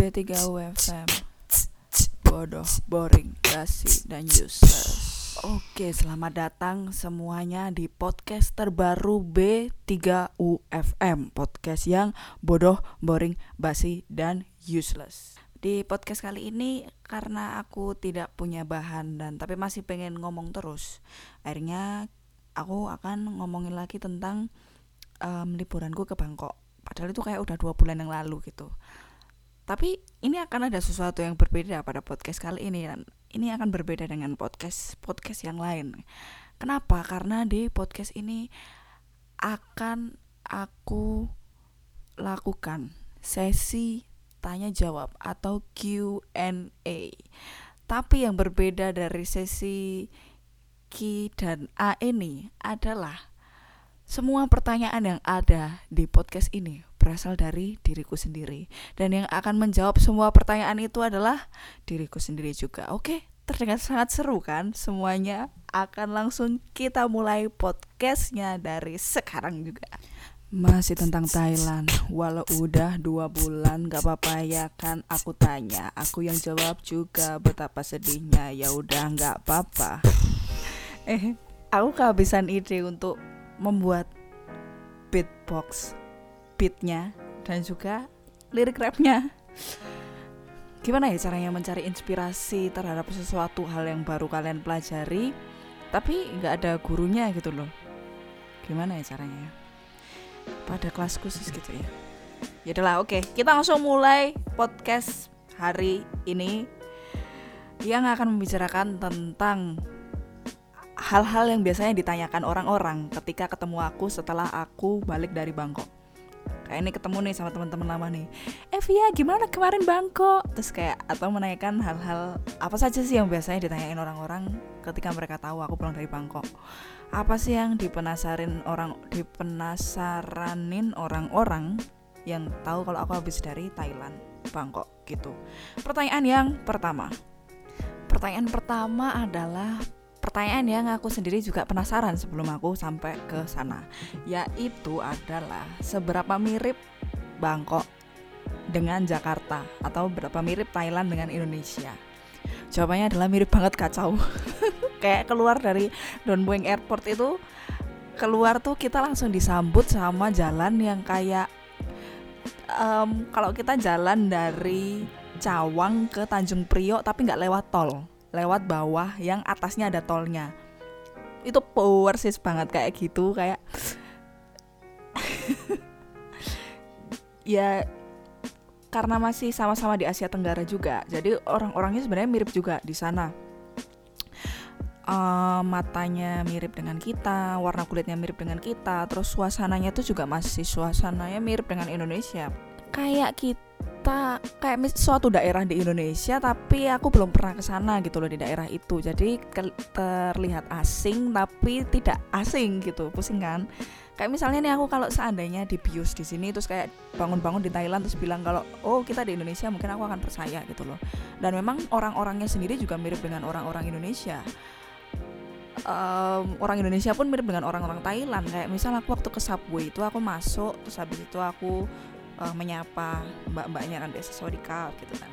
B3 UFM Bodoh, boring, basi, dan useless. Oke, selamat datang semuanya di podcast terbaru B3 UFM Podcast yang bodoh, boring, basi, dan useless. Di podcast kali ini karena aku tidak punya bahan dan tapi masih pengen ngomong terus Akhirnya aku akan ngomongin lagi tentang um, liburanku ke Bangkok. Padahal itu kayak udah dua bulan yang lalu gitu tapi ini akan ada sesuatu yang berbeda pada podcast kali ini dan ini akan berbeda dengan podcast podcast yang lain. Kenapa? Karena di podcast ini akan aku lakukan sesi tanya jawab atau Q&A. Tapi yang berbeda dari sesi Q dan A ini adalah semua pertanyaan yang ada di podcast ini berasal dari diriku sendiri. Dan yang akan menjawab semua pertanyaan itu adalah diriku sendiri juga. Oke, terdengar sangat seru kan? Semuanya akan langsung kita mulai podcastnya dari sekarang juga. Masih tentang Thailand. Walau udah dua bulan gak apa-apa ya kan? Aku tanya Aku yang jawab juga betapa sedihnya. Ya udah gak apa-apa. Eh aku kehabisan ide untuk membuat beatbox beatnya dan juga lirik rapnya. Gimana ya caranya mencari inspirasi terhadap sesuatu hal yang baru kalian pelajari tapi nggak ada gurunya gitu loh? Gimana ya caranya? Pada kelas khusus gitu ya? Ya oke. Kita langsung mulai podcast hari ini yang akan membicarakan tentang hal-hal yang biasanya ditanyakan orang-orang ketika ketemu aku setelah aku balik dari Bangkok kayak ini ketemu nih sama teman-teman lama nih. Evia gimana kemarin Bangkok terus kayak atau menanyakan hal-hal apa saja sih yang biasanya ditanyain orang-orang ketika mereka tahu aku pulang dari Bangkok apa sih yang dipenasarin orang dipenasaranin orang-orang yang tahu kalau aku habis dari Thailand Bangkok gitu. Pertanyaan yang pertama. Pertanyaan pertama adalah pertanyaan yang aku sendiri juga penasaran sebelum aku sampai ke sana yaitu adalah seberapa mirip Bangkok dengan Jakarta atau berapa mirip Thailand dengan Indonesia? Jawabannya adalah mirip banget kacau. Kayak keluar dari Don Mueang Airport itu keluar tuh kita langsung disambut sama jalan yang kayak um, kalau kita jalan dari Cawang ke Tanjung Priok tapi nggak lewat tol lewat bawah yang atasnya ada tolnya. Itu power sih banget kayak gitu kayak ya karena masih sama-sama di Asia Tenggara juga jadi orang-orangnya sebenarnya mirip juga di sana. Uh, matanya mirip dengan kita warna kulitnya mirip dengan kita terus suasananya tuh juga masih suasananya mirip dengan Indonesia. Kayak kita kita kayak suatu daerah di Indonesia tapi aku belum pernah ke sana gitu loh di daerah itu. Jadi terlihat asing tapi tidak asing gitu pusing kan? Kayak misalnya nih aku kalau seandainya di bius di sini terus kayak bangun-bangun di Thailand terus bilang kalau oh kita di Indonesia mungkin aku akan percaya gitu loh. Dan memang orang-orangnya sendiri juga mirip dengan orang-orang Indonesia. Um, orang Indonesia pun mirip dengan orang-orang Thailand. Kayak misal aku waktu ke subway itu aku masuk terus habis itu aku uh, menyapa mbak-mbaknya nanti sesuai di cup gitu kan.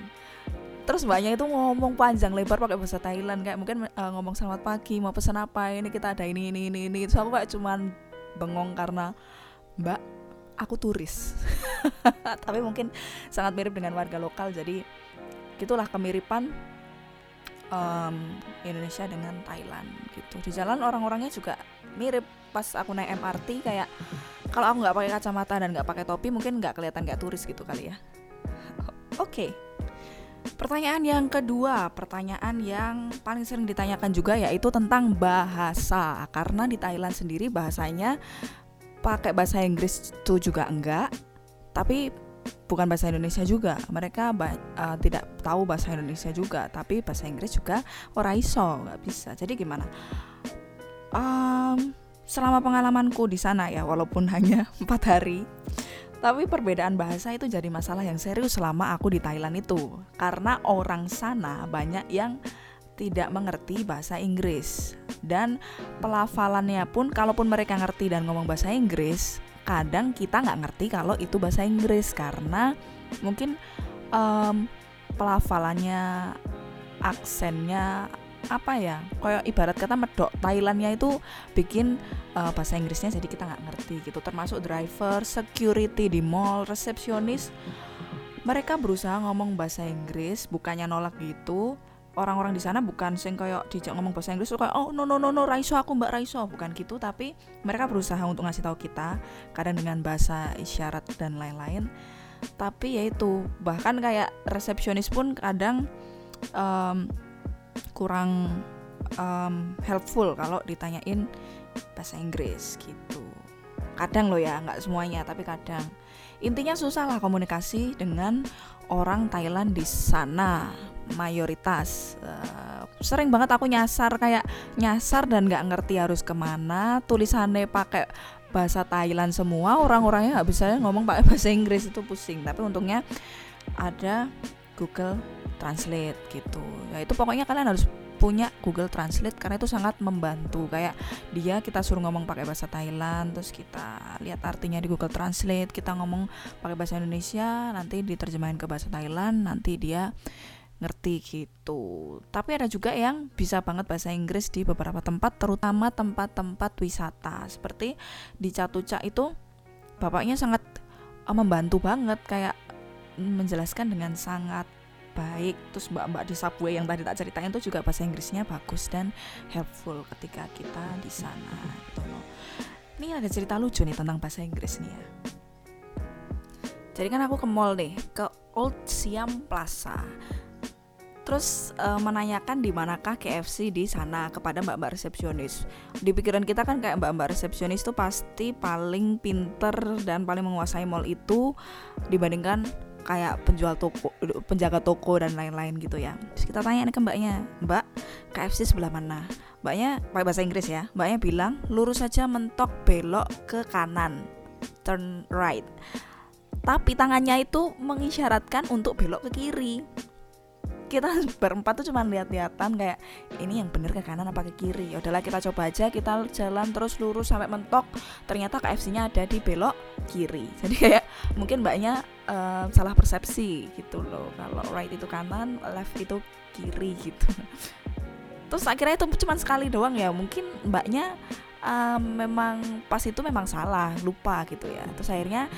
Terus mbaknya itu ngomong panjang lebar pakai bahasa Thailand kayak mungkin uh, ngomong selamat pagi mau pesan apa? Ini kita ada ini ini ini ini. Terus aku kayak cuman bengong karena mbak aku turis. Tapi mungkin sangat mirip dengan warga lokal jadi gitulah kemiripan um, Indonesia dengan Thailand gitu. Di jalan orang-orangnya juga mirip. Pas aku naik MRT kayak kalau aku nggak pakai kacamata dan nggak pakai topi mungkin nggak kelihatan kayak turis gitu kali ya oke okay. Pertanyaan yang kedua, pertanyaan yang paling sering ditanyakan juga yaitu tentang bahasa. Karena di Thailand sendiri bahasanya pakai bahasa Inggris itu juga enggak, tapi bukan bahasa Indonesia juga. Mereka uh, tidak tahu bahasa Indonesia juga, tapi bahasa Inggris juga orang iso, nggak bisa. Jadi gimana? Um, selama pengalamanku di sana ya walaupun hanya empat hari. Tapi perbedaan bahasa itu jadi masalah yang serius selama aku di Thailand itu. Karena orang sana banyak yang tidak mengerti bahasa Inggris. Dan pelafalannya pun kalaupun mereka ngerti dan ngomong bahasa Inggris kadang kita nggak ngerti kalau itu bahasa Inggris. Karena mungkin um, pelafalannya aksennya apa ya kayak ibarat kata medok Thailandnya itu bikin uh, bahasa Inggrisnya jadi kita nggak ngerti gitu. Termasuk driver security di mall resepsionis mereka berusaha ngomong bahasa Inggris bukannya nolak gitu. Orang-orang di sana bukan sing kayak dijak ngomong bahasa Inggris kayak oh no no no no Raiso aku Mbak Raiso bukan gitu tapi mereka berusaha untuk ngasih tahu kita kadang dengan bahasa isyarat dan lain-lain. Tapi yaitu bahkan kayak resepsionis pun kadang um, kurang um, helpful kalau ditanyain bahasa Inggris gitu. Kadang loh ya nggak semuanya tapi kadang. Intinya susah lah komunikasi dengan orang Thailand di sana mayoritas. Uh, sering banget aku nyasar kayak nyasar dan nggak ngerti harus ke mana tulisannya pakai bahasa Thailand semua orang-orangnya nggak bisa ngomong pakai bahasa Inggris itu pusing. Tapi untungnya ada Google Translate gitu ya itu pokoknya kalian harus punya Google Translate karena itu sangat membantu kayak dia kita suruh ngomong pakai bahasa Thailand terus kita lihat artinya di Google Translate kita ngomong pakai bahasa Indonesia nanti diterjemahin ke bahasa Thailand nanti dia ngerti gitu. Tapi ada juga yang bisa banget bahasa Inggris di beberapa tempat, terutama tempat-tempat wisata. Seperti di Catuca itu bapaknya sangat uh, membantu banget kayak menjelaskan dengan sangat baik terus mbak-mbak di subway yang tadi tak ceritain itu juga bahasa Inggrisnya bagus dan helpful ketika kita di sana gitu loh. Ini ada cerita lucu nih tentang bahasa Inggris nih ya. Jadi kan aku ke mall nih, ke Old Siam Plaza. Terus e, menanyakan di manakah KFC di sana kepada mbak-mbak resepsionis. Di pikiran kita kan kayak mbak-mbak resepsionis itu pasti paling pinter dan paling menguasai mall itu dibandingkan kayak penjual toko penjaga toko dan lain-lain gitu ya. Terus kita tanya nih ke mbaknya mbak KFC sebelah mana? Mbaknya pakai bahasa Inggris ya. Mbaknya bilang lurus saja mentok belok ke kanan turn right. Tapi tangannya itu mengisyaratkan untuk belok ke kiri kita berempat tuh cuma lihat-lihatan kayak ini yang bener ke kanan apa ke kiri? Ya udahlah kita coba aja kita jalan terus lurus sampai mentok. Ternyata KFC-nya ada di belok kiri. Jadi kayak mungkin mbaknya uh, salah persepsi gitu loh. Kalau right itu kanan left itu kiri gitu. Terus akhirnya itu cuma sekali doang ya. Mungkin mbaknya uh, memang pas itu memang salah lupa gitu ya. Terus akhirnya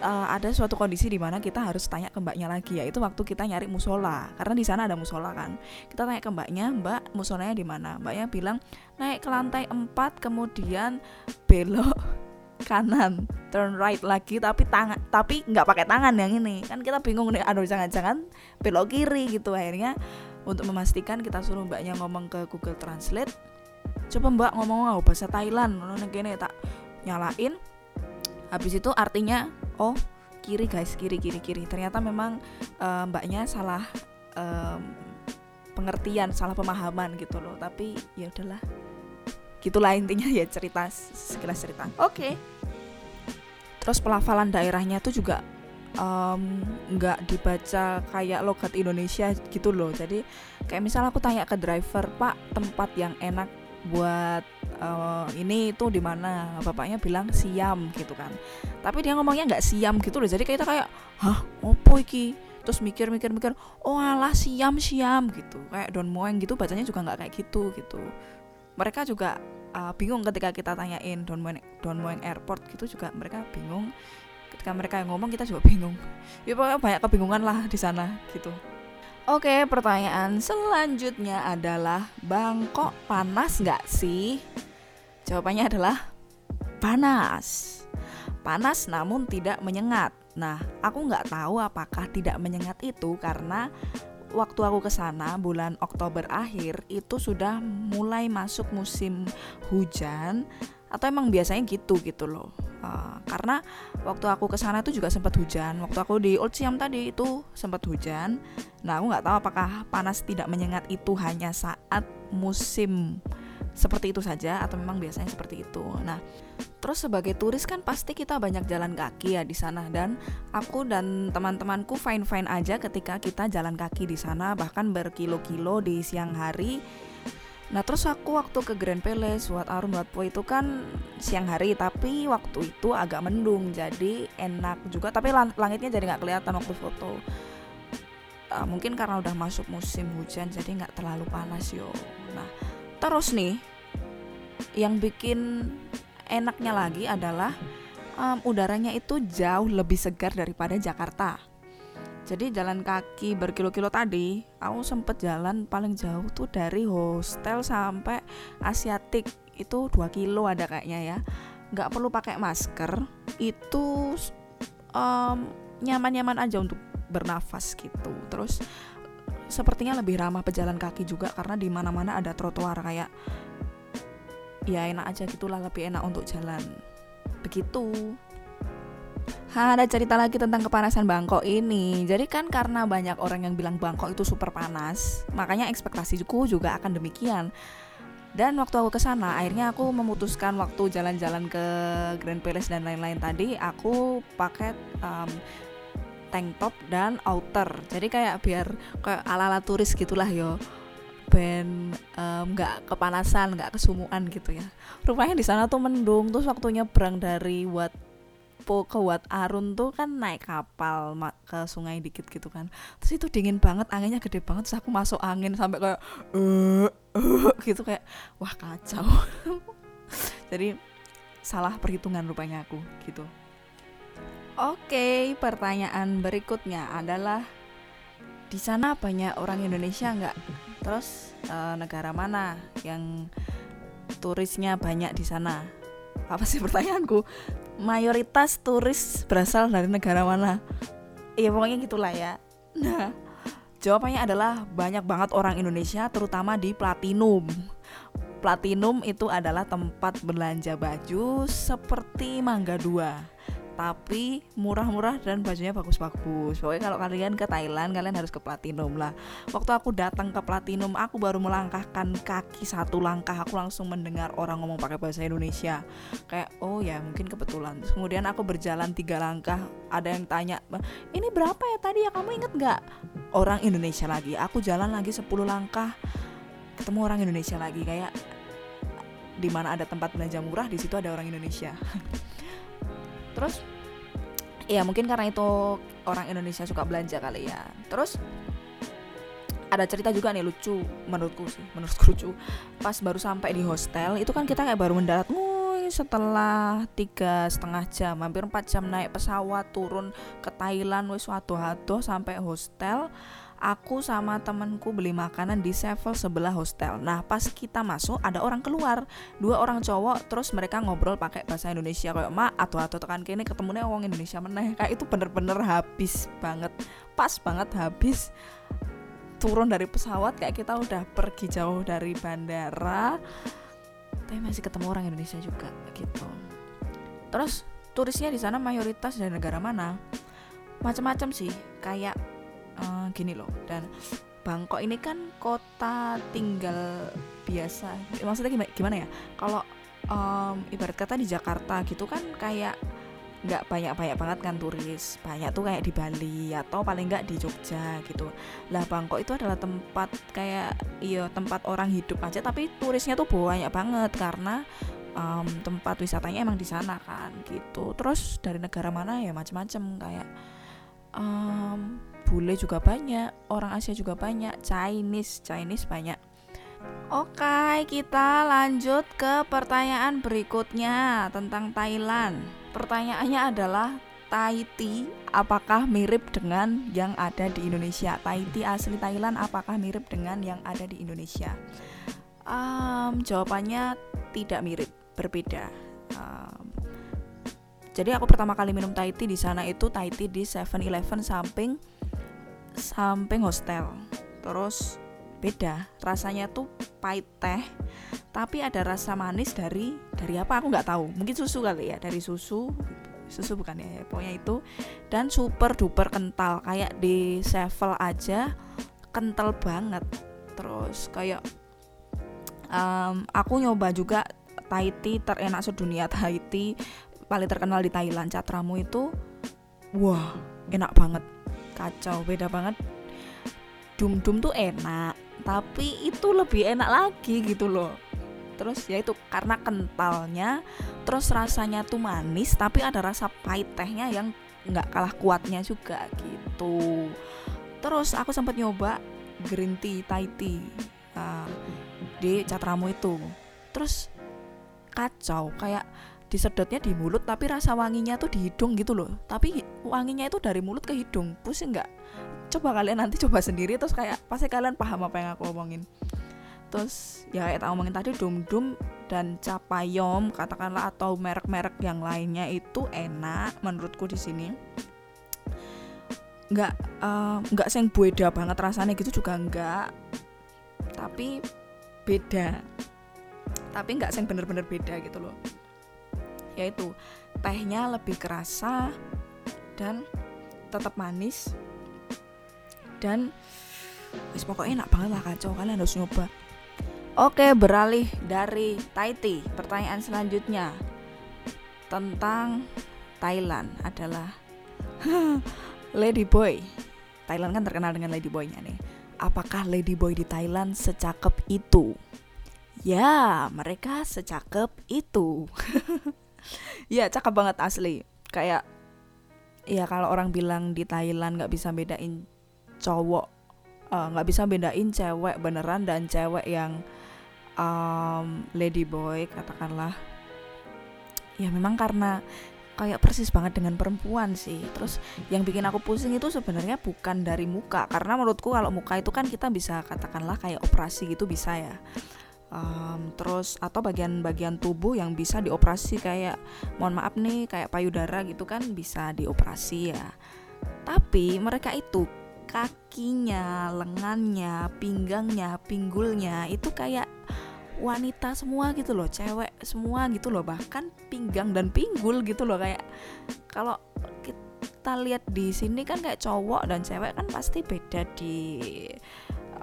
uh, ada suatu kondisi di mana kita harus tanya ke mbaknya lagi ya itu waktu kita nyari musola. Karena di sana ada musola kan. Kita tanya ke mbaknya mbak musolanya di mana? Mbaknya bilang naik ke lantai 4 kemudian belok kanan turn right lagi tapi tangan tapi nggak pakai tangan yang ini. Kan kita bingung nih aduh jangan-jangan belok kiri gitu. Akhirnya untuk memastikan kita suruh mbaknya ngomong ke Google Translate coba mbak ngomong ngomong bahasa Thailand. Gini tak nyalain. Habis itu artinya oh kiri guys kiri kiri kiri. Ternyata memang uh, mbaknya salah um, pengertian salah pemahaman gitu loh. Tapi ya udahlah. Gitulah intinya ya cerita sekilas cerita. Oke. Okay. terus pelafalan daerahnya tuh juga nggak um, dibaca kayak logat Indonesia gitu loh. Jadi kayak misal aku tanya ke driver pak tempat yang enak buat uh, ini itu di mana? Bapaknya bilang siam gitu kan. Tapi dia ngomongnya nggak siam gitu loh. Jadi kita kayak hah? Opo iki? Terus mikir mikir mikir oh alah siam siam gitu. Kayak don moeng gitu bacanya juga nggak kayak gitu gitu. Mereka juga uh, bingung ketika kita tanyain don moeng don moeng airport gitu juga mereka bingung. Ketika mereka yang ngomong kita juga bingung. Ya pokoknya banyak kebingungan lah di sana gitu Oke, pertanyaan selanjutnya adalah Bangkok panas nggak sih? Jawabannya adalah panas. Panas namun tidak menyengat. Nah, aku nggak tahu apakah tidak menyengat itu karena waktu aku ke sana bulan Oktober akhir itu sudah mulai masuk musim hujan atau emang biasanya gitu gitu loh. Uh, karena waktu aku ke sana itu juga sempat hujan. Waktu aku di Old Siam tadi itu sempat hujan. Nah aku nggak tahu apakah panas tidak menyengat itu hanya saat musim seperti itu saja atau memang biasanya seperti itu. Nah, terus sebagai turis kan pasti kita banyak jalan kaki ya di sana. Dan aku dan teman-temanku fine-fine aja ketika kita jalan kaki di sana bahkan berkilo-kilo di siang hari Nah terus aku waktu ke Grand Palace buat Arum Po itu kan siang hari tapi waktu itu agak mendung jadi enak juga. Tapi langitnya jadi nggak kelihatan waktu foto. Uh, mungkin karena udah masuk musim hujan jadi nggak terlalu panas yo. Nah terus nih yang bikin enaknya lagi adalah um, udaranya itu jauh lebih segar daripada Jakarta jadi jalan kaki berkilo-kilo tadi aku sempet jalan paling jauh tuh dari hostel sampai Asiatik. Itu 2 kilo ada kayaknya ya. Nggak perlu pakai masker. Itu um, nyaman-nyaman aja untuk bernafas gitu. Terus sepertinya lebih ramah pejalan kaki juga karena di mana-mana ada trotoar kayak ya enak aja gitulah lebih enak untuk jalan. Begitu Ha, ada cerita lagi tentang kepanasan Bangkok ini. Jadi kan karena banyak orang yang bilang Bangkok itu super panas, makanya ekspektasiku juga akan demikian. Dan waktu aku ke sana, akhirnya aku memutuskan waktu jalan-jalan ke Grand Palace dan lain-lain tadi, aku pakai um, tank top dan outer. Jadi kayak biar kayak ala-ala turis gitulah yo. Ben nggak um, kepanasan, nggak kesumuan gitu ya. Rupanya di sana tuh mendung, terus waktunya berang dari Wat po ke Wat Arun tuh kan naik kapal ke sungai dikit gitu kan. Terus itu dingin banget anginnya gede banget terus aku masuk angin sampai kayak uh, uh, gitu kayak wah kacau. Jadi salah perhitungan rupanya aku gitu. Oke pertanyaan berikutnya adalah di sana banyak orang Indonesia nggak? Terus uh, negara mana yang turisnya banyak di sana apa sih pertanyaanku? Mayoritas turis berasal dari negara mana? Iya pokoknya gitulah ya. Nah jawabannya adalah banyak banget orang Indonesia terutama di Platinum. Platinum itu adalah tempat belanja baju seperti Mangga 2 tapi murah-murah dan bajunya bagus-bagus. Pokoknya kalau kalian ke Thailand kalian harus ke Platinum lah. Waktu aku datang ke Platinum, aku baru melangkahkan kaki satu langkah, aku langsung mendengar orang ngomong pakai bahasa Indonesia. Kayak oh ya mungkin kebetulan. Terus kemudian aku berjalan tiga langkah, ada yang tanya, ini berapa ya tadi ya kamu inget nggak? Orang Indonesia lagi. Aku jalan lagi 10 langkah, ketemu orang Indonesia lagi kayak di mana ada tempat belanja murah di situ ada orang Indonesia. terus ya mungkin karena itu orang Indonesia suka belanja kali ya. Terus ada cerita juga nih lucu menurutku sih menurutku lucu. Pas baru sampai di hostel itu kan kita kayak baru mendarat nguy setelah tiga setengah jam hampir empat jam naik pesawat turun ke Thailand. Wis watu sampai hostel aku sama temenku beli makanan di Sevel sebelah hostel. Nah pas kita masuk ada orang keluar, dua orang cowok, terus mereka ngobrol pakai bahasa Indonesia kayak mak atau atau tekan kini ketemunya orang Indonesia meneh. Kayak itu bener-bener habis banget, pas banget habis. Turun dari pesawat kayak kita udah pergi jauh dari bandara. Tapi masih ketemu orang Indonesia juga gitu. Terus turisnya di sana mayoritas dari negara mana? Macam-macam sih. Kayak uh, gini loh dan Bangkok ini kan kota tinggal biasa. Maksudnya gimana, gimana ya? Kalau um, ibarat kata di Jakarta gitu kan kayak nggak banyak banyak banget kan turis. Banyak tuh kayak di Bali atau paling nggak di Jogja gitu. Lah Bangkok itu adalah tempat kayak iya tempat orang hidup aja tapi turisnya tuh banyak banget karena um, tempat wisatanya emang di sana kan gitu. Terus dari negara mana ya macam-macam kayak um, bule juga banyak orang Asia juga banyak Chinese Chinese banyak Oke, kita lanjut ke pertanyaan berikutnya tentang Thailand. Pertanyaannya adalah Tahiti apakah mirip dengan yang ada di Indonesia? Tahiti asli Thailand apakah mirip dengan yang ada di Indonesia? Um, jawabannya tidak mirip, berbeda. Um, jadi aku pertama kali minum Tahiti di sana itu Tahiti di 7-Eleven samping samping hostel terus beda rasanya tuh pahit teh tapi ada rasa manis dari dari apa? Aku nggak tahu. Mungkin susu kali ya dari susu. Susu bukan ya pokoknya itu. Dan super duper kental kayak di sevel aja kental banget. Terus kayak um, aku nyoba juga tea terenak sedunia tea paling terkenal di Thailand catramu itu wah enak banget kacau beda banget. Dum dum tuh enak tapi itu lebih enak lagi gitu loh. Terus ya itu karena kentalnya terus rasanya tuh manis tapi ada rasa pahit tehnya yang nggak kalah kuatnya juga gitu. Terus aku sempat nyoba green tea Thai tea uh, di catramu itu. Terus kacau kayak disedotnya di mulut tapi rasa wanginya tuh di hidung gitu loh. Tapi wanginya itu dari mulut ke hidung. Pusing nggak? Coba kalian nanti coba sendiri terus kayak pasti kalian paham apa yang aku omongin. Terus ya kayak tak ngomongin tadi dum dum dan capayom katakanlah atau merek-merek yang lainnya itu enak menurutku di sini. Nggak uh, sing beda banget rasanya gitu juga nggak. Tapi beda. Tapi nggak sing bener-bener beda gitu loh yaitu tehnya lebih kerasa dan tetap manis dan wis pokoknya enak banget lah kacau kalian harus nyoba. Oke beralih dari Thai tea. Pertanyaan selanjutnya tentang Thailand adalah Lady Boy. Thailand kan terkenal dengan Lady Boynya nih. Apakah Lady Boy di Thailand secakep itu? Ya mereka secakep itu ya cakep banget asli. Kayak ya kalau orang bilang di Thailand nggak bisa bedain cowok eh, nggak uh, bisa bedain cewek beneran dan cewek yang um, lady boy katakanlah. Ya memang karena kayak persis banget dengan perempuan sih. Terus yang bikin aku pusing itu sebenarnya bukan dari muka. Karena menurutku kalau muka itu kan kita bisa katakanlah kayak operasi gitu bisa ya um, terus atau bagian-bagian tubuh yang bisa dioperasi kayak mohon maaf nih kayak payudara gitu kan bisa dioperasi ya. Tapi mereka itu kakinya, lengannya, pinggangnya, pinggulnya itu kayak wanita semua gitu loh, cewek semua gitu loh, bahkan pinggang dan pinggul gitu loh kayak kalau kita lihat di sini kan kayak cowok dan cewek kan pasti beda di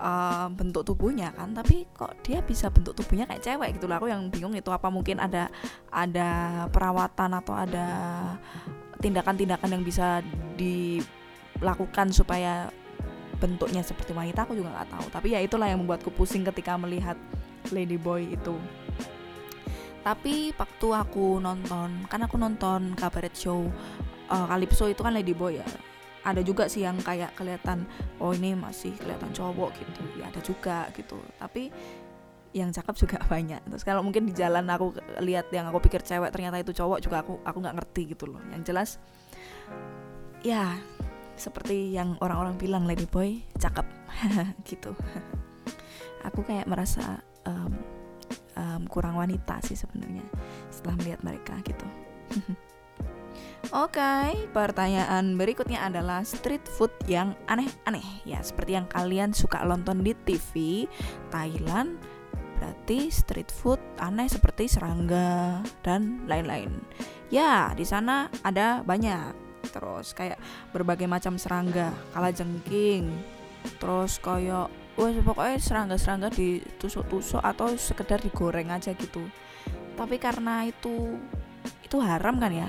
uh, bentuk tubuhnya kan tapi kok dia bisa bentuk tubuhnya kayak cewek gitu lah aku yang bingung itu apa mungkin ada ada perawatan atau ada tindakan-tindakan yang bisa dilakukan supaya bentuknya seperti wanita aku juga nggak tahu. Tapi ya itulah yang membuatku pusing ketika melihat Lady Boy itu. Tapi waktu aku nonton kan aku nonton kabaret show uh, Calypso itu kan Lady Boy ya ada juga sih yang kayak kelihatan oh ini masih kelihatan cowok gitu. Ya ada juga gitu. Tapi yang cakep juga banyak. Terus kalau mungkin di jalan aku lihat yang aku pikir cewek ternyata itu cowok juga aku aku nggak ngerti gitu loh. Yang jelas ya seperti yang orang-orang bilang lady boy cakep. Gitu. Aku kayak merasa um, um, kurang wanita sih sebenarnya setelah melihat mereka gitu Oke, okay, pertanyaan berikutnya adalah street food yang aneh-aneh ya seperti yang kalian suka nonton di TV Thailand. Berarti street food aneh seperti serangga dan lain-lain. Ya, di sana ada banyak. Terus kayak berbagai macam serangga, kala jengking. Terus kayak wah pokoknya serangga-serangga ditusuk-tusuk atau sekedar digoreng aja gitu. Tapi karena itu itu haram kan ya?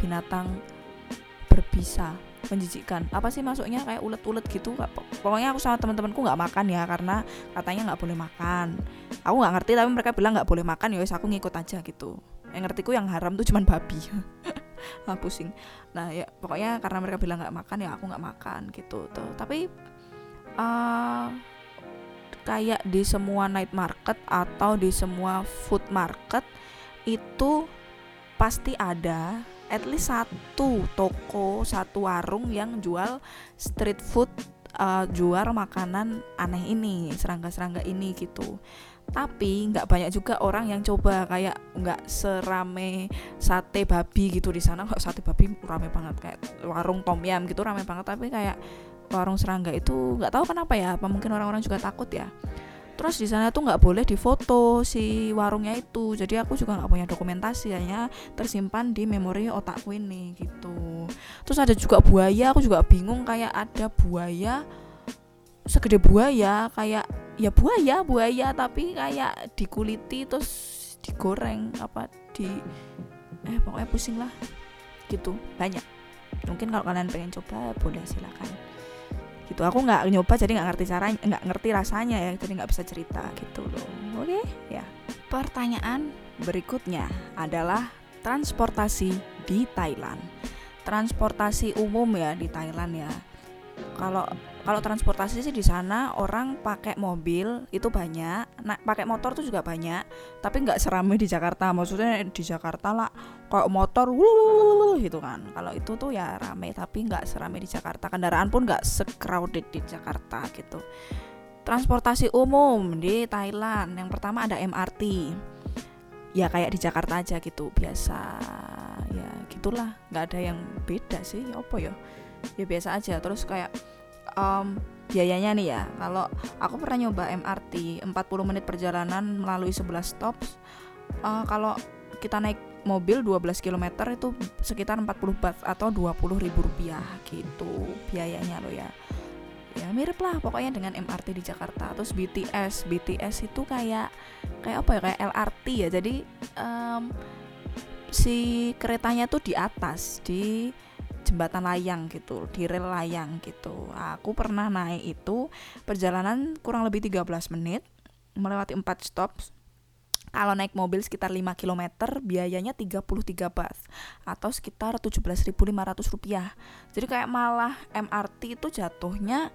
Binatang berbisa menjijikkan. Apa sih masuknya kayak ulet-ulet gitu? Pokoknya aku sama teman-temanku nggak makan ya karena katanya nggak boleh makan. Aku nggak ngerti tapi mereka bilang nggak boleh makan ya aku ngikut aja gitu. Yang ngertiku yang haram tuh cuman babi. Nah, pusing. Nah ya pokoknya karena mereka bilang nggak makan ya aku nggak makan gitu tuh. Tapi uh, kayak di semua night market atau di semua food market itu pasti ada at least satu toko, satu warung yang jual street food, uh, jual makanan aneh ini, serangga-serangga ini gitu. Tapi nggak banyak juga orang yang coba kayak nggak serame sate babi gitu di sana. Kok sate babi rame banget kayak warung tom yam gitu rame banget. Tapi kayak warung serangga itu nggak tahu kenapa ya. Apa mungkin orang-orang juga takut ya terus di sana tuh nggak boleh difoto si warungnya itu. Jadi aku juga nggak punya dokumentasi hanya tersimpan di memori otakku ini gitu. Terus ada juga buaya aku juga bingung kayak ada buaya segede buaya kayak ya buaya buaya tapi kayak dikuliti terus digoreng apa di eh pokoknya pusing lah gitu. Banyak. Mungkin kalau kalian pengen coba boleh silakan gitu. Aku nggak nyoba jadi nggak ngerti caranya nggak ngerti rasanya ya jadi nggak bisa cerita gitu loh. Oke ya. Pertanyaan berikutnya adalah transportasi di Thailand. Transportasi umum ya di Thailand ya kalau kalau transportasi sih di sana orang pakai mobil itu banyak, nah pakai motor tuh juga banyak, tapi nggak seramai di Jakarta. Maksudnya di Jakarta lah kayak motor wuh gitu kan. Kalau itu tuh ya rame, tapi nggak seramai di Jakarta. Kendaraan pun nggak secrowded di Jakarta gitu. Transportasi umum di Thailand yang pertama ada MRT. Ya kayak di Jakarta aja gitu, biasa ya gitulah, nggak ada yang beda sih. Apa ya? Ya biasa aja. Terus kayak um, biayanya nih ya. Kalau aku pernah nyoba MRT 40 menit perjalanan melalui 11 stop uh, kalau kita naik mobil 12 km itu sekitar 40 baht atau 20 ribu rupiah gitu biayanya loh ya. Ya mirip lah pokoknya dengan MRT di Jakarta. Terus BTS BTS itu kayak kayak apa ya? Kayak LRT ya. Jadi um, si keretanya tuh di atas di jembatan layang gitu, di rel layang gitu. Aku pernah naik itu perjalanan kurang lebih 13 menit melewati 4 stop. Kalau naik mobil sekitar 5 km biayanya 33 baht atau sekitar 17.500 rupiah. Jadi kayak malah MRT itu jatuhnya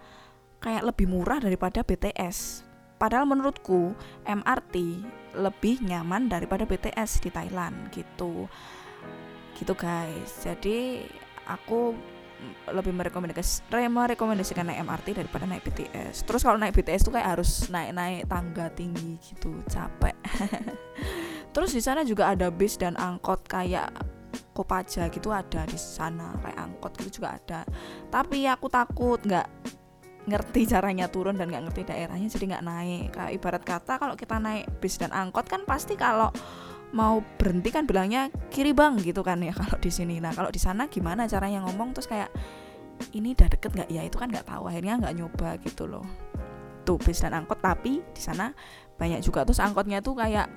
kayak lebih murah daripada BTS. Padahal menurutku MRT lebih nyaman daripada BTS di Thailand gitu. Gitu guys. Jadi aku lebih merekomendasikan naik MRT daripada naik BTS. Terus kalau naik BTS tuh kayak harus naik-naik tangga tinggi gitu, capek. Terus di sana juga ada bis dan angkot kayak Kopaja gitu ada di sana, kayak angkot gitu juga ada. Tapi aku takut nggak ngerti caranya turun dan nggak ngerti daerahnya jadi nggak naik. Kayak ibarat kata kalau kita naik bis dan angkot kan pasti kalau mau berhenti kan bilangnya kiri bang gitu kan ya kalau di sini. Nah kalau di sana gimana caranya ngomong? Terus kayak ini udah deket nggak? Ya itu kan nggak tahu. Akhirnya nggak nyoba gitu loh. Tuh bis dan angkot. Tapi di sana banyak juga. Terus angkotnya tuh kayak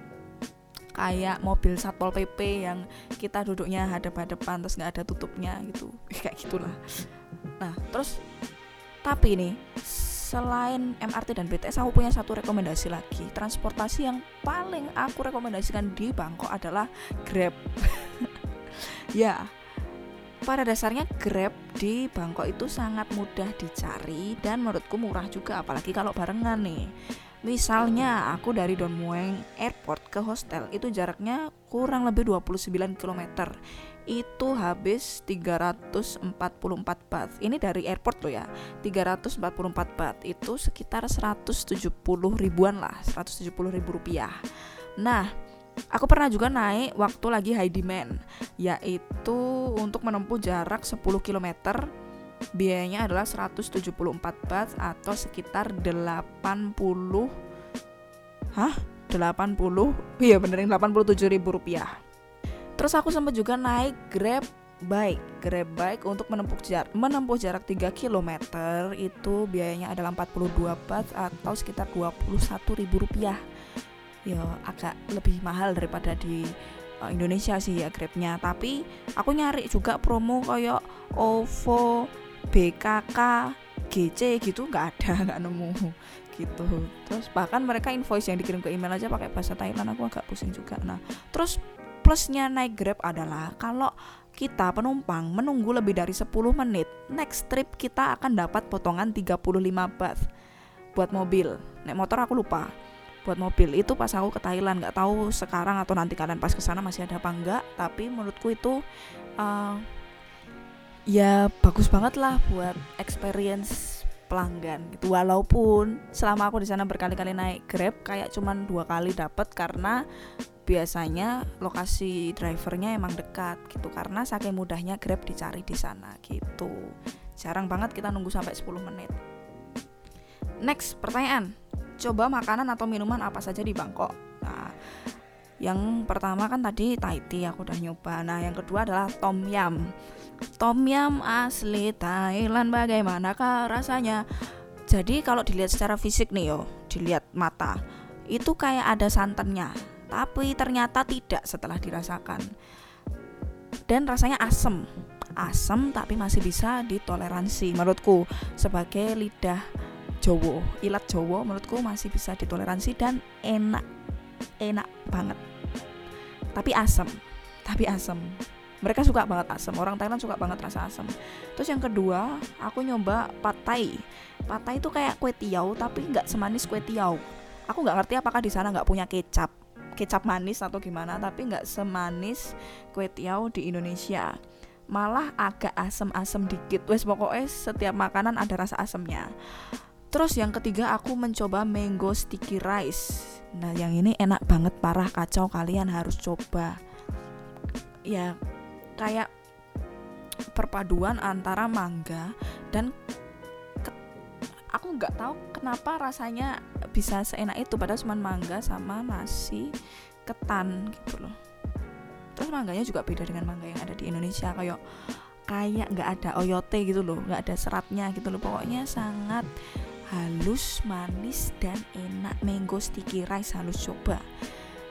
kayak mobil satpol pp yang kita duduknya hadap-hadapan terus nggak ada tutupnya gitu. Kayak gitulah. Nah terus tapi nih selain MRT dan BTS aku punya satu rekomendasi lagi. Transportasi yang paling aku rekomendasikan di Bangkok adalah Grab. Ya pada dasarnya Grab di Bangkok itu sangat mudah dicari dan menurutku murah juga apalagi kalau barengan nih Misalnya aku dari Don Mueang Airport ke hostel itu jaraknya kurang lebih 29 km itu habis 344 baht. Ini dari airport loh ya. 344 baht itu sekitar 170 ribuan lah, 170 ribu rupiah. Nah, aku pernah juga naik waktu lagi high demand, yaitu untuk menempuh jarak 10 km biayanya adalah 174 baht atau sekitar 80 Hah? 80? Iya benerin 87 ribu rupiah Terus aku sempat juga naik Grab bike, Grab bike untuk menempuh jarak menempuh jarak 3 km itu biayanya adalah 42 baht atau sekitar 21 ribu rupiah. Ya agak lebih mahal daripada di uh, Indonesia sih ya Grabnya. Tapi aku nyari juga promo kayak OVO, BKK, GC gitu nggak ada nggak nemu gitu terus bahkan mereka invoice yang dikirim ke email aja pakai bahasa Thailand aku agak pusing juga nah terus plusnya naik Grab adalah kalau kita penumpang menunggu lebih dari 10 menit, next trip kita akan dapat potongan 35 baht buat mobil. Naik motor aku lupa. Buat mobil itu pas aku ke Thailand nggak tahu sekarang atau nanti kalian pas ke sana masih ada apa enggak, tapi menurutku itu uh, ya bagus banget lah buat experience pelanggan gitu. Walaupun selama aku di sana berkali-kali naik grab kayak cuman dua kali dapat karena biasanya lokasi drivernya emang dekat gitu. Karena saking mudahnya grab dicari di sana gitu. Jarang banget kita nunggu sampai 10 menit. Next pertanyaan. Coba makanan atau minuman apa saja di Bangkok? Nah yang pertama kan tadi Thai tea aku udah nyoba. Nah yang kedua adalah tom yum. Tom yum asli Thailand bagaimanakah rasanya? Jadi kalau dilihat secara fisik nih yo dilihat mata itu kayak ada santannya tapi ternyata tidak setelah dirasakan. Dan rasanya asem. Asem tapi masih bisa ditoleransi menurutku sebagai lidah Jowo ilat Jowo menurutku masih bisa ditoleransi dan enak enak banget tapi asem. Tapi asem. Mereka suka banget asam orang Thailand suka banget rasa asam terus yang kedua aku nyoba patai patai itu kayak kue tiaw tapi nggak semanis kue tiaw. Aku nggak ngerti apakah di sana nggak punya kecap. Kecap manis atau gimana tapi nggak semanis kue tiaw di Indonesia. Malah agak asem-asem dikit. Wes pokoknya setiap makanan ada rasa asemnya terus yang ketiga aku mencoba mango sticky rice. Nah yang ini enak banget parah kacau kalian harus coba. Ya kayak perpaduan antara mangga dan aku nggak tahu kenapa rasanya bisa seenak itu padahal cuma mangga sama nasi ketan gitu loh. Terus mangganya juga beda dengan mangga yang ada di Indonesia kayak kayak nggak ada oyote gitu loh nggak ada seratnya gitu loh. Pokoknya sangat halus manis dan enak mango sticky rice halus coba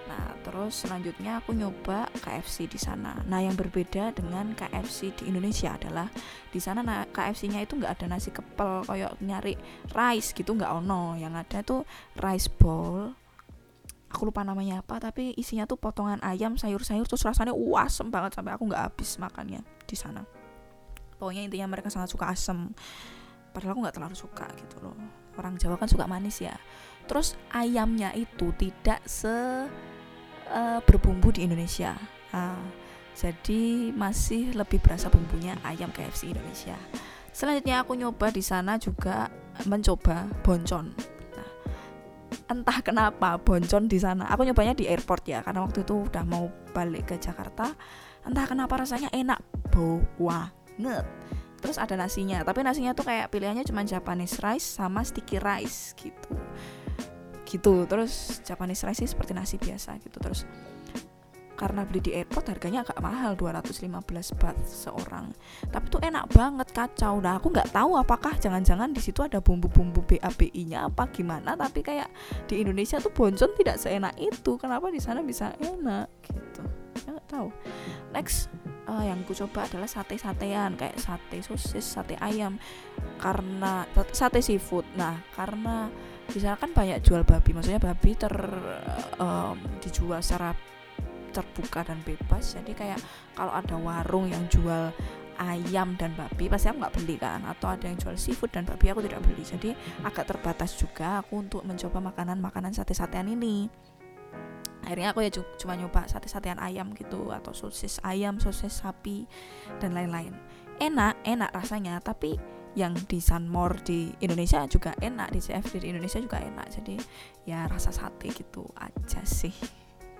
Nah, terus selanjutnya aku nyoba KFC di sana. Nah, yang berbeda dengan KFC di Indonesia adalah di sana nah, KFC-nya itu nggak ada nasi kepel kayak nyari rice gitu nggak ono. Yang ada tuh rice bowl. Aku lupa namanya apa, tapi isinya tuh potongan ayam, sayur-sayur, terus rasanya asem banget sampai aku nggak habis makannya di sana. Pokoknya intinya mereka sangat suka asem. Padahal aku nggak terlalu suka gitu loh. Orang Jawa kan suka manis ya. Terus ayamnya itu tidak se uh, berbumbu di Indonesia. Uh, jadi masih lebih berasa bumbunya ayam KFC Indonesia. Selanjutnya aku nyoba di sana juga mencoba boncon. Nah, entah kenapa boncon di sana. Aku nyobanya di airport ya karena waktu itu udah mau balik ke Jakarta. Entah kenapa rasanya enak banget. Terus ada nasinya, tapi nasinya tuh kayak pilihannya cuma Japanese rice sama sticky rice gitu. Gitu. Terus Japanese rice sih seperti nasi biasa gitu. Terus karena beli di airport harganya agak mahal 215 baht seorang. Tapi tuh enak banget kacau. Nah aku nggak tahu apakah jangan-jangan di situ ada bumbu-bumbu BABI nya apa gimana tapi kayak di Indonesia tuh boncon tidak seenak itu. Kenapa di sana bisa enak gitu? Nggak tahu. Next uh, yang ku coba adalah sate-satean kayak sate sosis sate ayam. Karena sate seafood. Nah karena di sana kan banyak jual babi. Maksudnya babi ter um, dijual secara terbuka dan bebas. Jadi kayak kalau ada warung yang jual ayam dan babi pasti aku nggak beli kan? Atau ada yang jual seafood dan babi aku tidak beli. Jadi agak terbatas juga aku untuk mencoba makanan-makanan sate-satean ini akhirnya aku ya cuma nyoba sate-satean ayam gitu atau sosis ayam sosis sapi dan lain-lain. Enak enak rasanya tapi yang di Sunmore di Indonesia juga enak di CFD di Indonesia juga enak. Jadi ya rasa sate gitu aja sih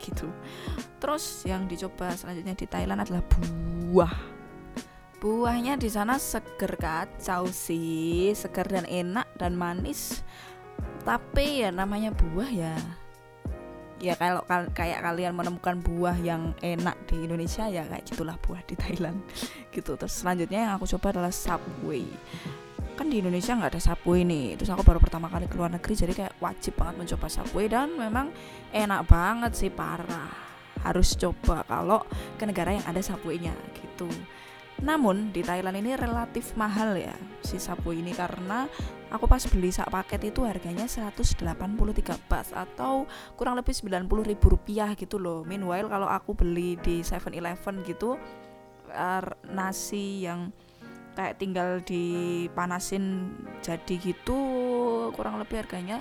gitu. Terus yang dicoba selanjutnya di Thailand adalah buah. Buahnya di sana seger kacau sih seger dan enak dan manis. Tapi ya namanya buah ya ya kalau kal kayak kalian menemukan buah yang enak di Indonesia ya kayak gitulah buah di Thailand. Gitu. Terus selanjutnya yang aku coba adalah Subway. Kan di Indonesia nggak ada Subway nih. Terus aku baru pertama kali ke luar negeri jadi kayak wajib banget mencoba Subway dan memang enak banget sih parah. Harus coba kalau ke negara yang ada Subway-nya gitu namun di Thailand ini relatif mahal ya si Subway ini karena aku pas beli sak paket itu harganya 183 baht atau kurang lebih 90 ribu rupiah gitu loh. Meanwhile kalau aku beli di 7-Eleven gitu nasi yang kayak tinggal dipanasin jadi gitu kurang lebih harganya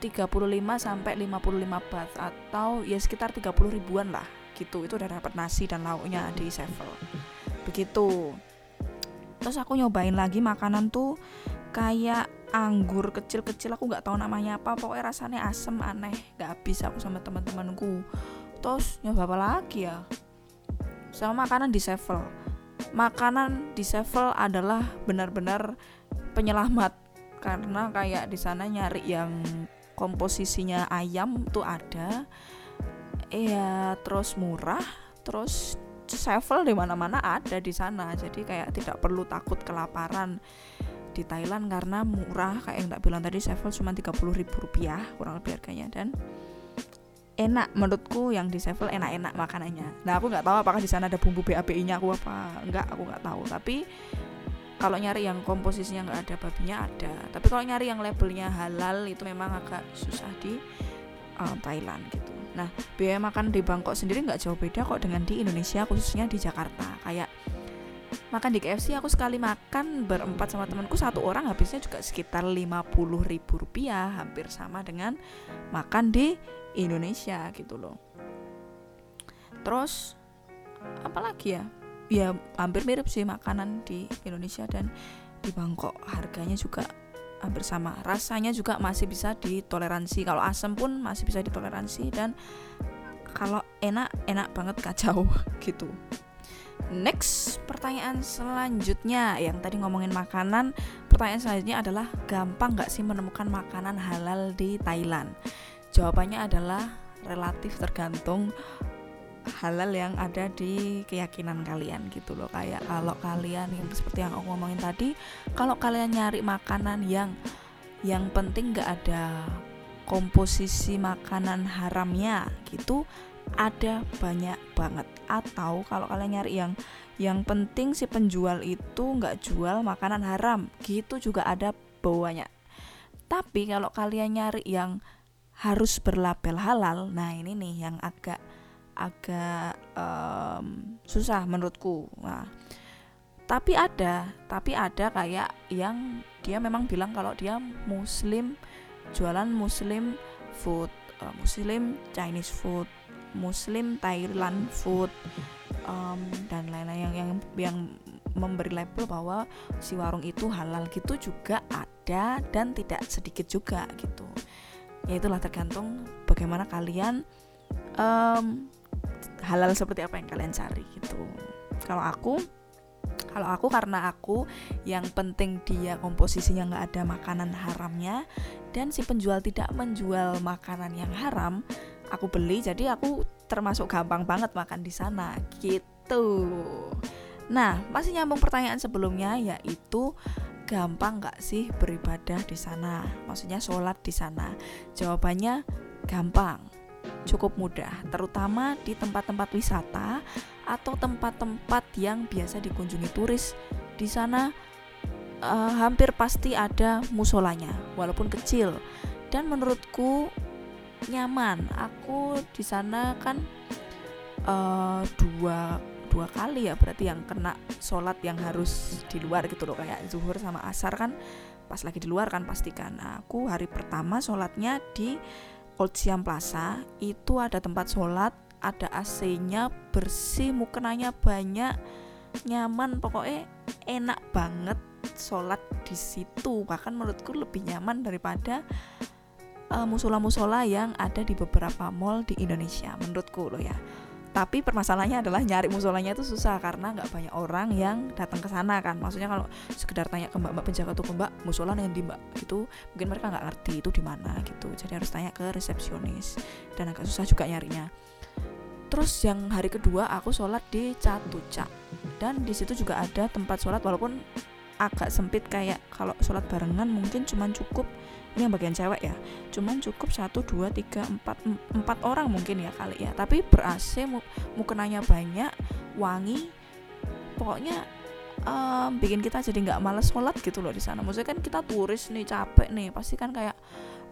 35 sampai 55 baht atau ya sekitar 30 ribuan lah gitu itu udah dapat nasi dan lauknya di Sevel begitu. Terus aku nyobain lagi makanan tuh kayak anggur kecil-kecil aku nggak tahu namanya apa pokoknya rasanya asem aneh nggak habis aku sama teman-temanku. Terus nyoba apa lagi ya? Sama makanan di Sevel. Makanan di Sevel adalah benar-benar penyelamat karena kayak di sana nyari yang komposisinya ayam tuh ada ya terus murah terus sevel di mana-mana ada di sana. Jadi kayak tidak perlu takut kelaparan di Thailand karena murah. Kayak yang tak bilang tadi sevel cuma 30 ribu rupiah kurang lebih harganya. Dan enak menurutku yang di sevel enak-enak makanannya. Nah aku nggak tahu apakah di sana ada bumbu BABI nya aku apa enggak aku nggak tahu. Tapi kalau nyari yang komposisinya nggak ada babinya ada. Tapi kalau nyari yang labelnya halal itu memang agak susah di uh, Thailand gitu Nah, biaya makan di Bangkok sendiri nggak jauh beda kok dengan di Indonesia, khususnya di Jakarta. Kayak makan di KFC aku sekali makan berempat sama temanku satu orang habisnya juga sekitar 50 ribu rupiah hampir sama dengan makan di Indonesia gitu loh. Terus apalagi ya? Ya hampir mirip sih makanan di Indonesia dan di Bangkok. Harganya juga hampir sama rasanya juga masih bisa ditoleransi. Kalau asam pun masih bisa ditoleransi dan kalau enak enak banget kacau gitu. Next, pertanyaan selanjutnya. Yang tadi ngomongin makanan, pertanyaan selanjutnya adalah gampang nggak sih menemukan makanan halal di Thailand? Jawabannya adalah relatif tergantung halal yang ada di keyakinan kalian gitu loh. Kayak kalau kalian yang seperti yang aku ngomongin tadi kalau kalian nyari makanan yang yang penting nggak ada komposisi makanan haramnya gitu ada banyak banget. Atau kalau kalian nyari yang yang penting si penjual itu nggak jual makanan haram gitu juga ada banyak tapi kalau kalian nyari yang harus berlabel halal nah ini nih yang agak agak um, susah menurutku. Nah tapi ada tapi ada kayak yang dia memang bilang kalau dia muslim jualan muslim food uh, muslim Chinese food Muslim Thailand food um, dan lain-lain. Yang yang yang memberi label bahwa si warung itu halal gitu juga ada dan tidak sedikit juga gitu. Ya itulah tergantung bagaimana kalian um, halal seperti apa yang kalian cari gitu. Kalau aku kalau aku karena aku yang penting dia komposisinya nggak ada makanan haramnya dan si penjual tidak menjual makanan yang haram aku beli jadi aku termasuk gampang banget makan di sana gitu. Nah masih nyambung pertanyaan sebelumnya yaitu gampang nggak sih beribadah di sana? Maksudnya sholat di sana? Jawabannya gampang cukup mudah terutama di tempat-tempat wisata atau tempat-tempat yang biasa dikunjungi turis. Di sana uh, hampir pasti ada musolanya walaupun kecil. Dan menurutku nyaman. Aku di sana kan uh, dua dua kali ya berarti yang kena sholat yang harus di luar gitu loh. Kayak zuhur sama asar kan pas lagi di luar kan pastikan nah, aku hari pertama sholatnya di Old Siam Plaza itu ada tempat sholat ada AC-nya bersih mukenanya banyak nyaman pokoknya enak banget sholat di situ. Bahkan menurutku lebih nyaman daripada uh, musola-musola yang ada di beberapa mall di Indonesia menurutku loh ya tapi permasalahannya adalah nyari musolanya itu susah karena nggak banyak orang yang datang ke sana kan. Maksudnya kalau sekedar tanya ke mbak-mbak penjaga toko mbak musola yang di mbak? Itu mungkin mereka nggak ngerti itu di mana gitu. Jadi harus tanya ke resepsionis dan agak susah juga nyarinya. Terus yang hari kedua aku sholat di Catuca. Dan di situ juga ada tempat sholat walaupun agak sempit kayak kalau sholat barengan mungkin cuman cukup ini yang bagian cewek ya. Cuman cukup satu dua tiga empat empat orang mungkin ya kali ya. Tapi ber AC mu mukenanya banyak wangi pokoknya um, bikin kita jadi nggak males sholat gitu loh di sana. Maksudnya kan kita turis nih capek nih pasti kan kayak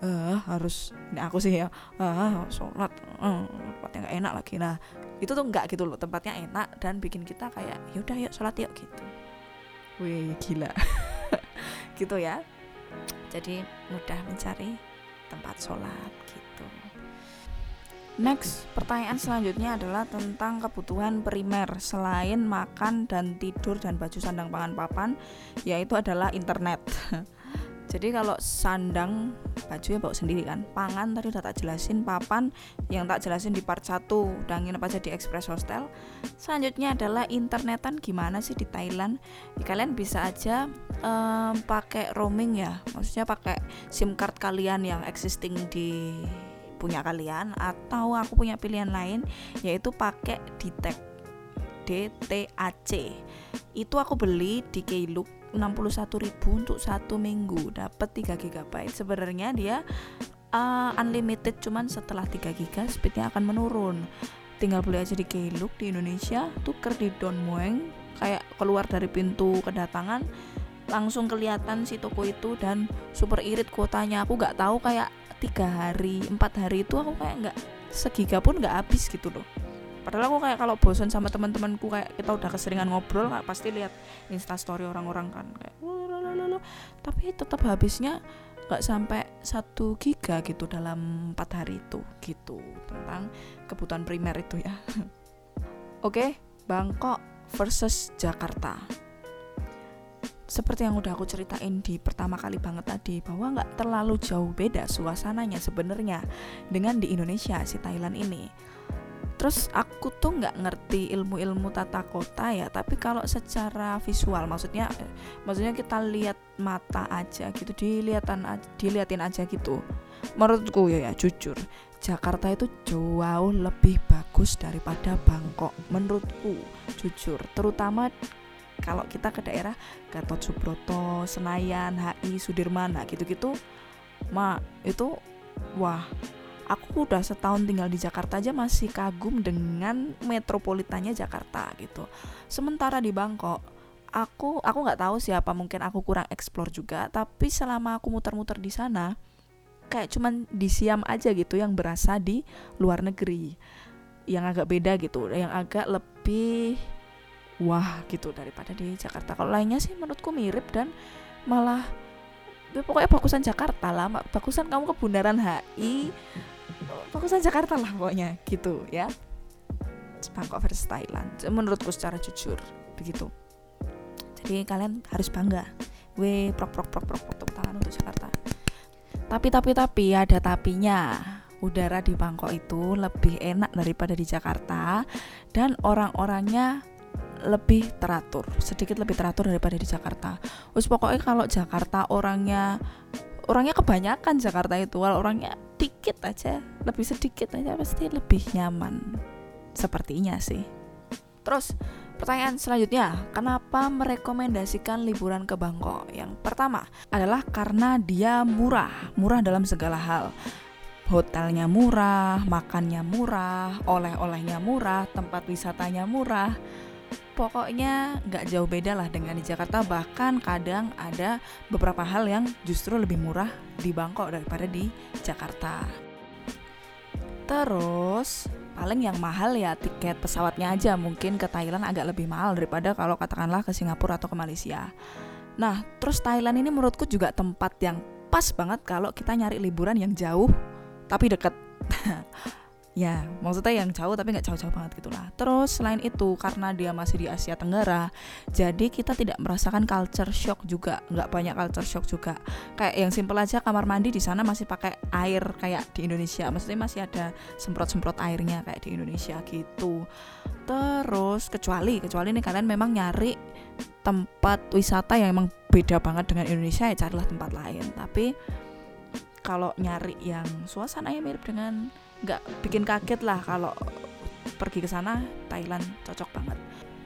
uh, harus ini aku sih ya uh, sholat uh, tempatnya nggak enak lagi. Nah itu tuh nggak gitu loh tempatnya enak dan bikin kita kayak yaudah yuk sholat yuk gitu. Wih gila. Gitu ya jadi mudah mencari tempat sholat gitu Next, pertanyaan selanjutnya adalah tentang kebutuhan primer selain makan dan tidur dan baju sandang pangan papan, yaitu adalah internet. jadi kalau sandang baju ya bawa sendiri kan. Pangan tadi udah tak jelasin papan yang tak jelasin di part 1 dan nginep aja di Express Hostel. Selanjutnya adalah internetan gimana sih di Thailand? Ya, kalian bisa aja um, pakai roaming ya. Maksudnya pakai SIM card kalian yang existing di punya kalian atau aku punya pilihan lain yaitu pakai DTAC DTAC itu aku beli di Klook 61.000 untuk satu minggu. Dapat 3 GB sebenarnya dia uh, unlimited cuman setelah 3 GB speednya akan menurun. Tinggal beli aja di Klook di Indonesia tuker di Don Mueng. Kayak keluar dari pintu kedatangan langsung kelihatan si toko itu dan super irit kuotanya. Aku nggak tahu kayak tiga hari empat hari itu aku kayak nggak segiga pun nggak habis gitu loh padahal aku kayak kalau bosan sama teman-temanku kayak kita udah keseringan ngobrol kayak pasti lihat instastory orang-orang kan. Kayak lalalala. tapi tetap habisnya nggak sampai satu giga gitu dalam empat hari itu gitu. Tentang kebutuhan primer itu ya. Oke Bangkok versus Jakarta. Seperti yang udah aku ceritain di pertama kali banget tadi bahwa nggak terlalu jauh beda suasananya sebenarnya dengan di Indonesia si Thailand ini terus aku tuh nggak ngerti ilmu-ilmu tata kota ya tapi kalau secara visual maksudnya maksudnya kita lihat mata aja gitu dilihatin diliatin aja gitu. Menurutku ya ya jujur Jakarta itu jauh lebih bagus daripada Bangkok menurutku jujur. Terutama kalau kita ke daerah Gatot Subroto, Senayan, HI, Sudirman, nah gitu-gitu, ma itu wah aku udah setahun tinggal di Jakarta aja masih kagum dengan metropolitannya Jakarta gitu. Sementara di Bangkok, aku aku nggak tahu siapa mungkin aku kurang eksplor juga, tapi selama aku muter-muter di sana, kayak cuman di Siam aja gitu yang berasa di luar negeri, yang agak beda gitu, yang agak lebih wah gitu daripada di Jakarta. Kalau lainnya sih menurutku mirip dan malah ya pokoknya bagusan Jakarta lah bagusan kamu ke Bundaran HI bagusan Jakarta lah pokoknya gitu ya. Bangkok versus Thailand. Menurutku secara jujur begitu. Jadi kalian harus bangga. Gue prok prok prok prok prok tangan untuk Jakarta. Tapi tapi tapi ada tapinya. Udara di Bangkok itu lebih enak daripada di Jakarta dan orang-orangnya lebih teratur sedikit lebih teratur daripada di Jakarta. Us pokoknya kalau Jakarta orangnya orangnya kebanyakan Jakarta itu. Kalau orangnya dikit aja lebih sedikit aja pasti lebih nyaman. Sepertinya sih. Terus pertanyaan selanjutnya kenapa merekomendasikan liburan ke Bangkok? Yang pertama adalah karena dia murah. Murah dalam segala hal. Hotelnya murah, makannya murah, oleh-olehnya murah, tempat wisatanya murah, pokoknya nggak jauh beda lah dengan di Jakarta. Bahkan kadang ada beberapa hal yang justru lebih murah di Bangkok daripada di Jakarta. Terus paling yang mahal ya tiket pesawatnya aja. Mungkin ke Thailand agak lebih mahal daripada kalau katakanlah ke Singapura atau ke Malaysia. Nah terus Thailand ini menurutku juga tempat yang pas banget kalau kita nyari liburan yang jauh tapi deket ya maksudnya yang jauh tapi nggak jauh-jauh banget gitulah. Terus selain itu karena dia masih di Asia Tenggara jadi kita tidak merasakan culture shock juga. Nggak banyak culture shock juga. Kayak yang simple aja kamar mandi di sana masih pakai air kayak di Indonesia. Maksudnya masih ada semprot-semprot airnya kayak di Indonesia gitu. Terus kecuali kecuali nih kalian memang nyari tempat wisata yang emang beda banget dengan Indonesia ya carilah tempat lain. Tapi kalau nyari yang suasananya mirip dengan nggak bikin kaget lah kalau pergi ke sana Thailand cocok banget.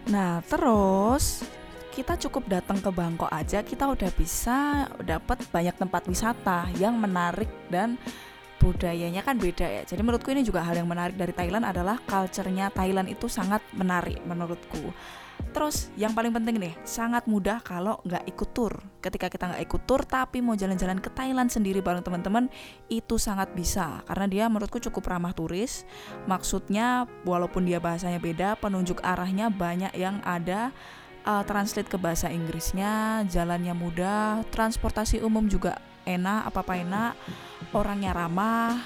Nah terus kita cukup datang ke Bangkok aja kita udah bisa dapat banyak tempat wisata yang menarik dan budayanya kan beda ya. Jadi menurutku ini juga hal yang menarik dari Thailand adalah culture-nya Thailand itu sangat menarik menurutku. Terus yang paling penting nih, sangat mudah kalau nggak ikut tour. Ketika kita nggak ikut tour tapi mau jalan-jalan ke Thailand sendiri bareng teman-teman, itu sangat bisa karena dia menurutku cukup ramah turis. Maksudnya walaupun dia bahasanya beda, penunjuk arahnya banyak yang ada uh, translate ke bahasa Inggrisnya, jalannya mudah, transportasi umum juga enak, apa-apa enak, orangnya ramah,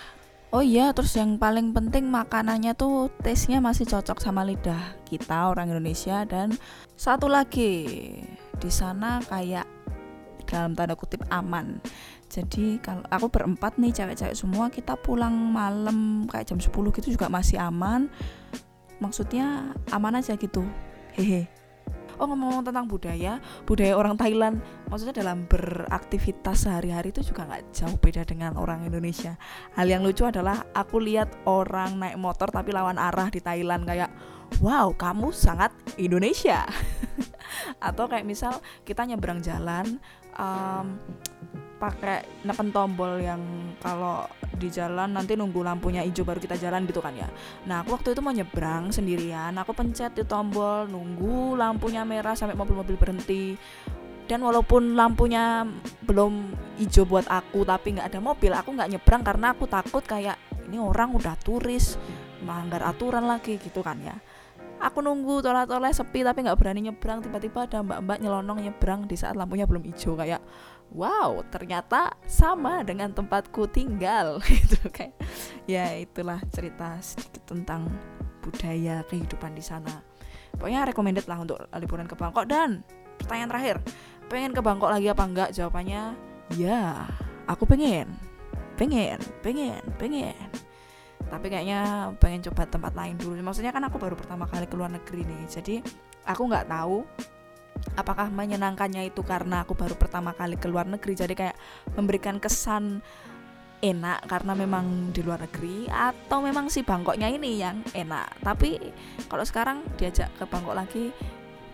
Oh iya, terus yang paling penting makanannya tuh taste-nya masih cocok sama lidah kita orang Indonesia dan satu lagi di sana kayak dalam tanda kutip aman. Jadi kalau aku berempat nih cewek-cewek semua kita pulang malam kayak jam 10 gitu juga masih aman. Maksudnya aman aja gitu. Hehe oh ngomong-ngomong tentang budaya budaya orang Thailand maksudnya dalam beraktivitas sehari-hari itu juga nggak jauh beda dengan orang Indonesia. Hal yang lucu adalah aku lihat orang naik motor tapi lawan arah di Thailand kayak wow kamu sangat Indonesia. Atau kayak misal kita nyebrang jalan um, pakai neken tombol yang kalau di jalan nanti nunggu lampunya hijau baru kita jalan gitu kan ya. Nah aku waktu itu mau nyebrang sendirian aku pencet di tombol nunggu lampunya merah sampai mobil-mobil berhenti. Dan walaupun lampunya belum hijau buat aku tapi nggak ada mobil aku nggak nyebrang karena aku takut kayak ini orang udah turis melanggar aturan lagi gitu kan ya. Aku nunggu tolak-tolak sepi tapi nggak berani nyebrang. Tiba-tiba ada mbak-mbak nyelonong nyebrang di saat lampunya belum hijau kayak wow ternyata sama dengan tempatku tinggal. Gitu kayak ya itulah cerita sedikit tentang budaya kehidupan di sana. Pokoknya recommended lah untuk liburan ke Bangkok. Dan pertanyaan terakhir pengen ke Bangkok lagi apa enggak? Jawabannya ya aku pengen. Pengen pengen pengen. Tapi kayaknya pengen coba tempat lain dulu. Maksudnya kan aku baru pertama kali ke luar negeri nih. Jadi aku nggak tahu apakah menyenangkannya itu karena aku baru pertama kali ke luar negeri? Jadi kayak memberikan kesan enak karena memang di luar negeri atau memang si Bangkoknya ini yang enak. Tapi kalau sekarang diajak ke Bangkok lagi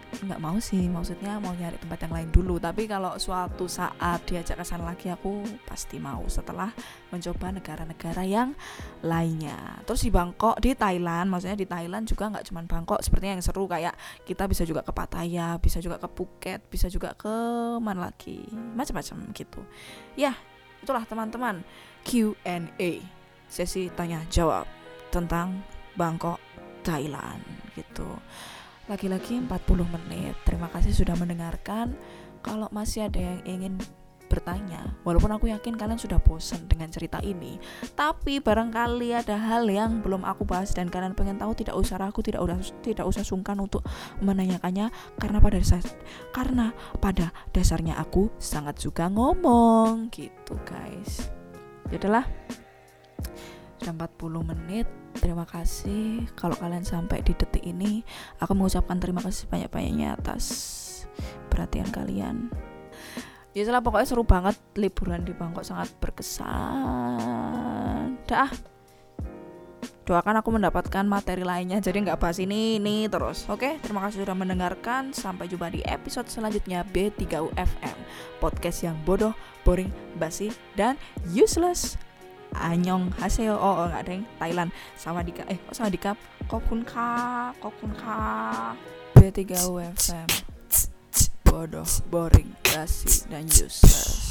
nggak mau sih maksudnya mau nyari tempat yang lain dulu. Tapi kalau suatu saat diajak ke sana lagi aku pasti mau setelah mencoba negara-negara yang lainnya. Terus di Bangkok di Thailand maksudnya di Thailand juga nggak cuma Bangkok sepertinya yang seru. Kayak kita bisa juga ke Pattaya bisa juga ke Phuket bisa juga ke mana lagi? Macam-macam gitu. Ya itulah teman-teman Q&A sesi tanya jawab tentang Bangkok Thailand gitu lagi-lagi 40 menit. Terima kasih sudah mendengarkan. Kalau masih ada yang ingin bertanya walaupun aku yakin kalian sudah bosan dengan cerita ini tapi barangkali ada hal yang belum aku bahas dan kalian pengen tahu tidak usah ragu tidak usah tidak usah sungkan untuk menanyakannya karena pada dasar karena pada dasarnya aku sangat suka ngomong. Gitu guys. Yaudahlah. Sudah 40 menit. Terima kasih. Kalau kalian sampai di detik ini aku mengucapkan terima kasih banyak-banyaknya atas perhatian kalian. Ya salah pokoknya seru banget liburan di Bangkok sangat berkesan. Dah. Doakan aku mendapatkan materi lainnya jadi nggak bahas ini ini terus. Oke terima kasih sudah mendengarkan. Sampai jumpa di episode selanjutnya B3UFM podcast yang bodoh boring basi dan useless Anyong hasil oh, oh nggak deng Thailand. Sama dika eh kok sama dika kokun ka kokun ka. B3UFM bodoh boring basi dan useless